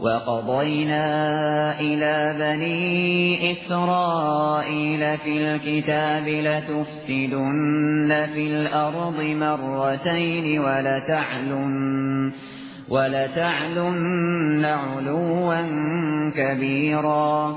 وقضينا إلى بني إسرائيل في الكتاب لتفسدن في الأرض مرتين ولتعلن ولتعلن علوا كبيرا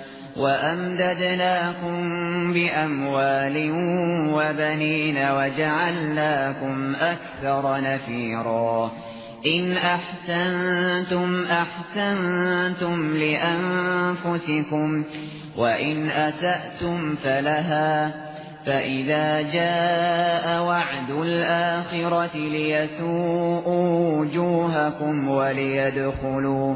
وأمددناكم بأموال وبنين وجعلناكم أكثر نفيرا. إن أحسنتم أحسنتم لأنفسكم وإن أسأتم فلها. فإذا جاء وعد الآخرة ليسوءوا وجوهكم وليدخلوا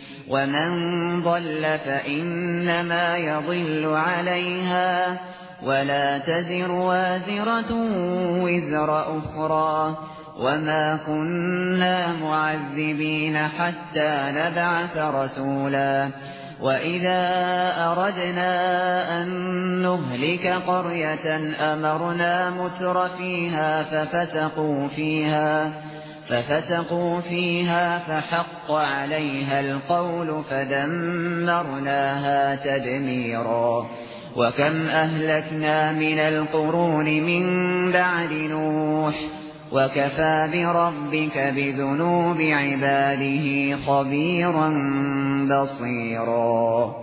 ومن ضل فإنما يضل عليها ولا تزر وازرة وزر أخرى وما كنا معذبين حتى نبعث رسولا وإذا أردنا أن نهلك قرية أمرنا متر فيها ففتقوا فيها ففتقوا فيها فحق عليها القول فدمرناها تدميرا. وكم أهلكنا من القرون من بعد نوح وكفى بربك بذنوب عباده خبيرا بصيرا.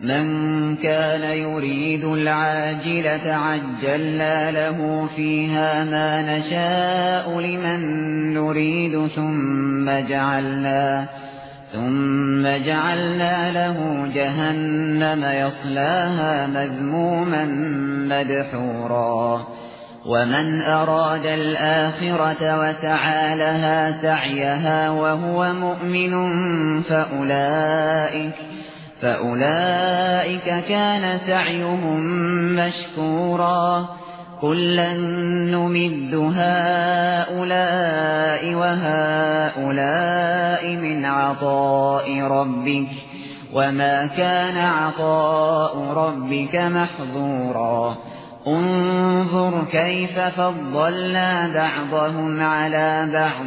من كان يريد العاجلة عجلنا له فيها ما نشاء لمن نريد ثم جعلنا ثم جعلنا له جهنم يصلاها مذموما مدحورا. ومن أراد الآخرة وسعى لها سعيها وهو مؤمن فأولئك فأولئك كان سعيهم مشكورا كلا نمد هؤلاء وهؤلاء من عطاء ربك وما كان عطاء ربك محظورا انظر كيف فضلنا بعضهم على بعض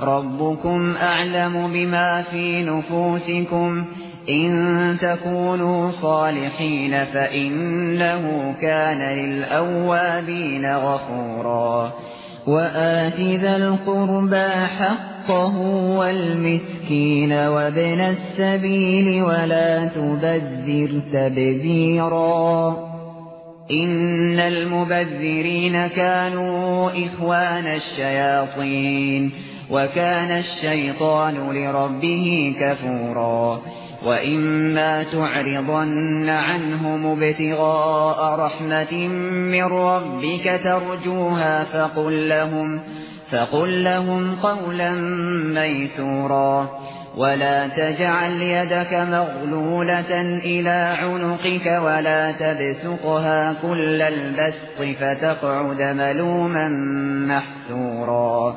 ربكم أعلم بما في نفوسكم إن تكونوا صالحين فإنه كان للأوابين غفورا وآت ذا القربى حقه والمسكين وابن السبيل ولا تبذر تبذيرا إن المبذرين كانوا إخوان الشياطين وكان الشيطان لربه كفورا وإما تعرضن عنهم ابتغاء رحمة من ربك ترجوها فقل لهم, فقل لهم قولا ميسورا ولا تجعل يدك مغلولة إلى عنقك ولا تبسقها كل البسط فتقعد ملوما محسورا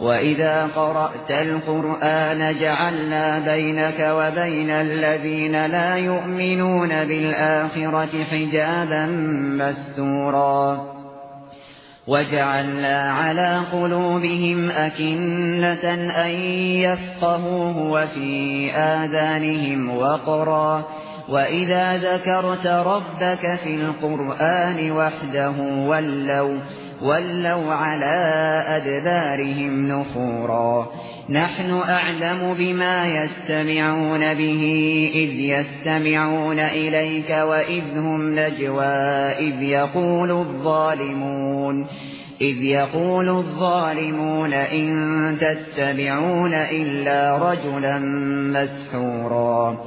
وإذا قرأت القرآن جعلنا بينك وبين الذين لا يؤمنون بالآخرة حجابا مستورا وجعلنا على قلوبهم أكنة أن يفقهوه وفي آذانهم وقرا وإذا ذكرت ربك في القرآن وحده ولوا ولوا على أدبارهم نفورا نحن أعلم بما يستمعون به إذ يستمعون إليك وإذ هم نجوى إذ يقول الظالمون إذ يقول الظالمون إن تتبعون إلا رجلا مسحورا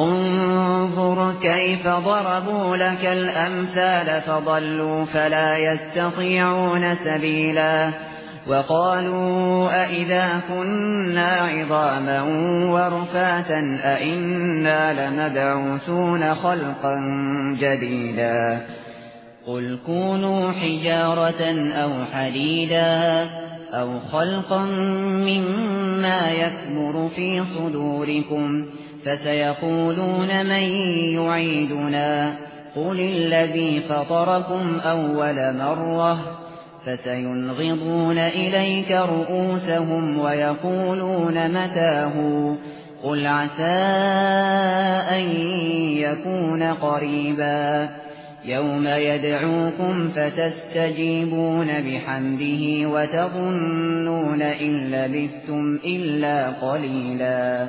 انظر كيف ضربوا لك الأمثال فضلوا فلا يستطيعون سبيلا وقالوا أئذا كنا عظاما ورفاتا أئنا لمبعوثون خلقا جديدا قل كونوا حجارة أو حديدا أو خلقا مما يكبر في صدوركم فسيقولون من يعيدنا قل الذي فطركم أول مرة فسينغضون إليك رؤوسهم ويقولون متاه قل عسى أن يكون قريبا يوم يدعوكم فتستجيبون بحمده وتظنون إن لبثتم إلا قليلا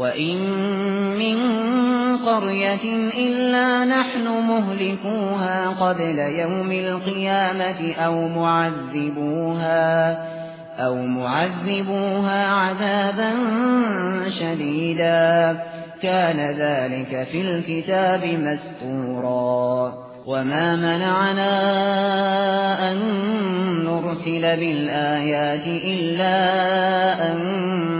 وإن من قرية إلا نحن مهلكوها قبل يوم القيامة أو معذبوها أو معذبوها عذابا شديدا كان ذلك في الكتاب مستورا وما منعنا أن نرسل بالآيات إلا أن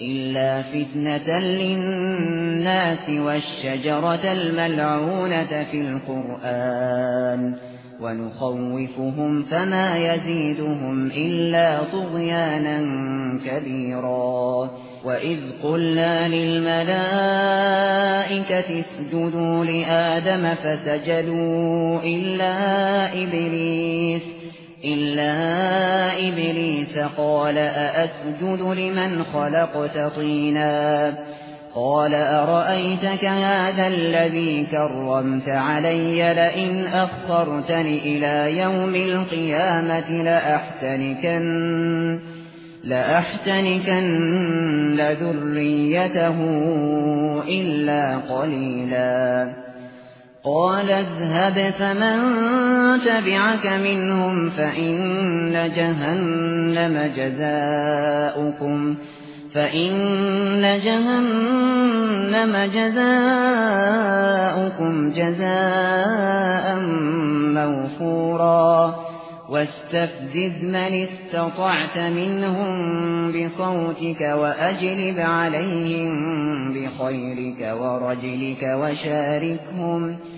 إلا فتنة للناس والشجرة الملعونة في القرآن ونخوفهم فما يزيدهم إلا طغيانا كبيرا وإذ قلنا للملائكة اسجدوا لآدم فسجدوا إلا إبليس إلا إبليس قال أأسجد لمن خلقت طينا قال أرأيتك هذا الذي كرمت علي لئن أخرتني إلى يوم القيامة لأحتنكن لأحتنكن ذريته إلا قليلا قال اذهب فمن تبعك منهم فإن جهنم جزاؤكم فإن جهنم جزاؤكم جزاء موفورا واستفزز من استطعت منهم بصوتك وأجلب عليهم بخيرك ورجلك وشاركهم وشاركهم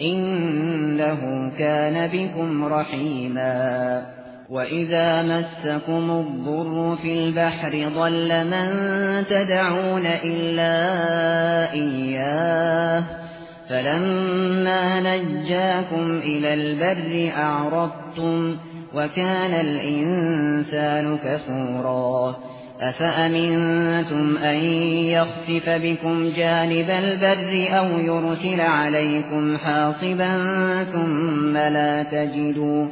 إنه كان بكم رحيما. وإذا مسكم الضر في البحر ضل من تدعون إلا إياه. فلما نجاكم إلى البر أعرضتم وكان الإنسان كفورا. أفأمنتم أن يخسف بكم جانب البر أو يرسل عليكم حاصبا ثم لا تجدوا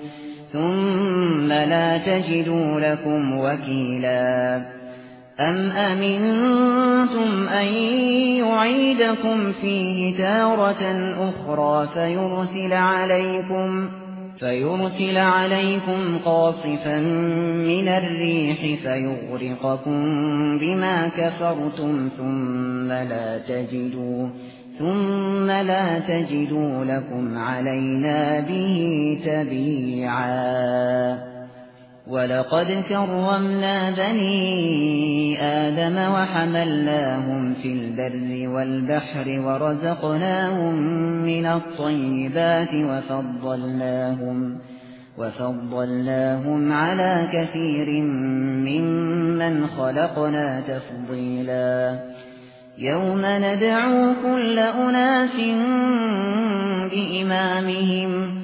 ثم لا تجدوا لكم وكيلا أم أمنتم أن يعيدكم فيه تارة أخرى فيرسل عليكم فيرسل عليكم قاصفا من الريح فيغرقكم بما كفرتم ثم لا تجدوا ثم لا تجدوا لكم علينا به تبيعا ولقد كرمنا بني آدم وحملناهم في البر والبحر ورزقناهم من الطيبات وفضلناهم وفضلناهم على كثير ممن خلقنا تفضيلا يوم ندعو كل أناس بإمامهم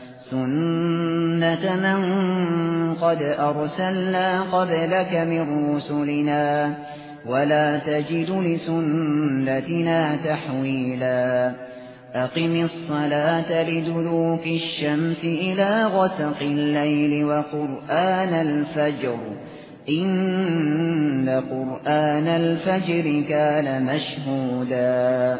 سنة من قد أرسلنا قبلك من رسلنا ولا تجد لسنتنا تحويلا أقم الصلاة لدلوك الشمس إلى غسق الليل وقرآن الفجر إن قرآن الفجر كان مشهودا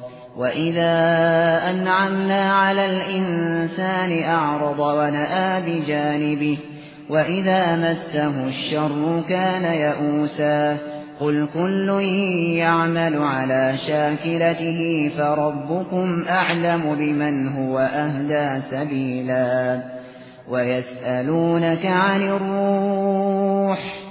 وإذا أنعمنا على الإنسان أعرض ونآ بجانبه وإذا مسه الشر كان يئوسا قل كل يعمل على شاكلته فربكم أعلم بمن هو أهدى سبيلا ويسألونك عن الروح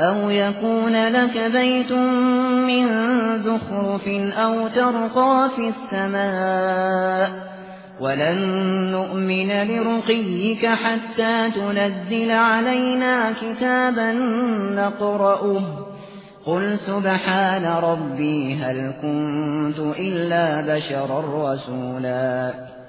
أو يكون لك بيت من زخرف أو ترقى في السماء ولن نؤمن لرقيك حتى تنزل علينا كتابا نقرأه قل سبحان ربي هل كنت إلا بشرا رسولا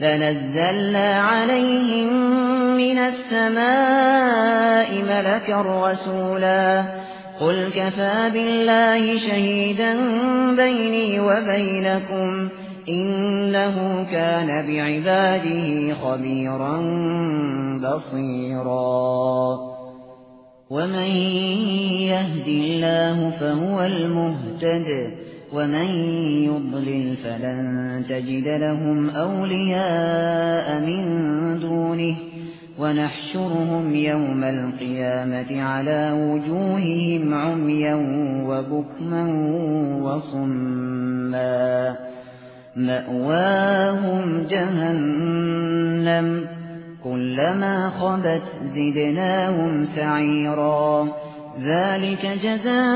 لنزلنا عليهم من السماء ملكا رسولا. قل كفى بالله شهيدا بيني وبينكم إنه كان بعباده خبيرا بصيرا. ومن يهد الله فهو المهتد. ومن يضلل فلن تجد لهم أولياء من دونه ونحشرهم يوم القيامة على وجوههم عميا وبكما وصما. مأواهم جهنم كلما خبت زدناهم سعيرا. ذلك جزاؤهم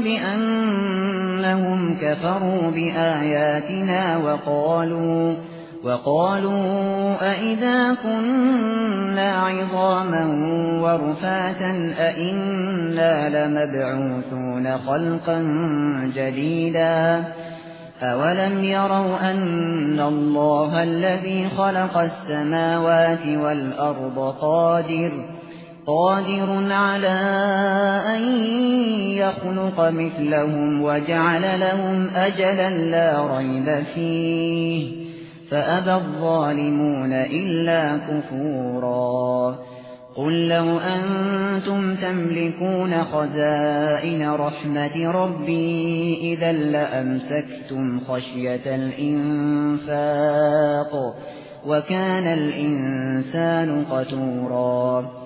بأنهم كفروا بآياتنا وقالوا وقالوا أئذا كنا عظاما ورفاتا أئنا لمبعوثون خلقا جديدا أولم يروا أن الله الذي خلق السماوات والأرض قادر قادر على أن يخلق مثلهم وجعل لهم أجلا لا ريب فيه. فأبى الظالمون إلا كفورا. قل لو أنتم تملكون خزائن رحمة ربي إذا لأمسكتم خشية الإنفاق وكان الإنسان قتورا.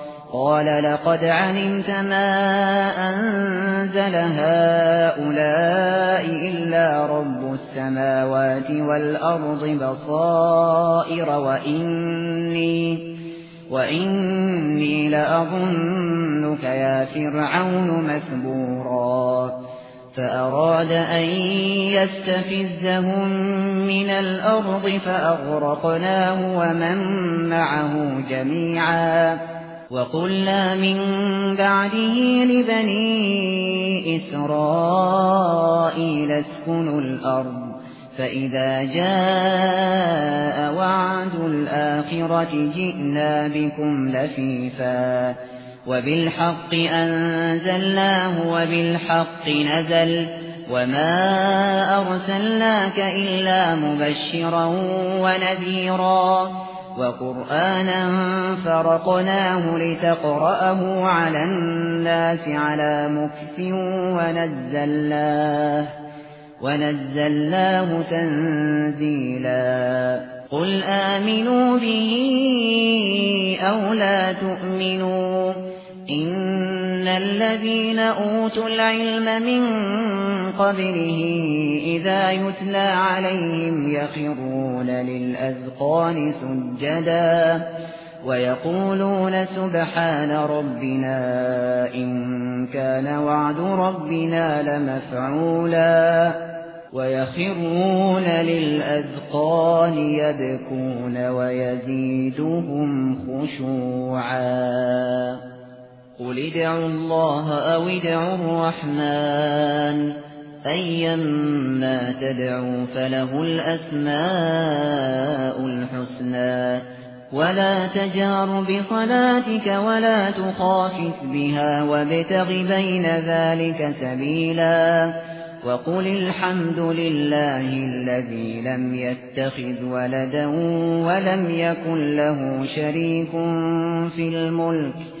قال لقد علمت ما أنزل هؤلاء إلا رب السماوات والأرض بصائر وإني وإني لأظنك يا فرعون مثبورا فأراد أن يستفزهم من الأرض فأغرقناه ومن معه جميعا وقلنا من بعده لبني إسرائيل اسكنوا الأرض فإذا جاء وعد الآخرة جئنا بكم لفيفا. وبالحق أنزلناه وبالحق نزل وما أرسلناك إلا مبشرا ونذيرا. وقرآنا فرقناه لتقرأه على الناس على مكث ونزلناه ونزلناه تنزيلا. قل آمنوا به أو لا تؤمنوا إن الذين أوتوا العلم من قبله إذا يتلى عليهم يخرون للأذقان سجداً ويقولون سبحان ربنا إن كان وعد ربنا لمفعولا ويخرون للأذقان يبكون ويزيدهم خشوعا قل ادعوا الله أو ادعوا الرحمن أيما تدعوا فله الأسماء الحسنى ولا تجار بصلاتك ولا تخافت بها وابتغ بين ذلك سبيلا وقل الحمد لله الذي لم يتخذ ولدا ولم يكن له شريك في الملك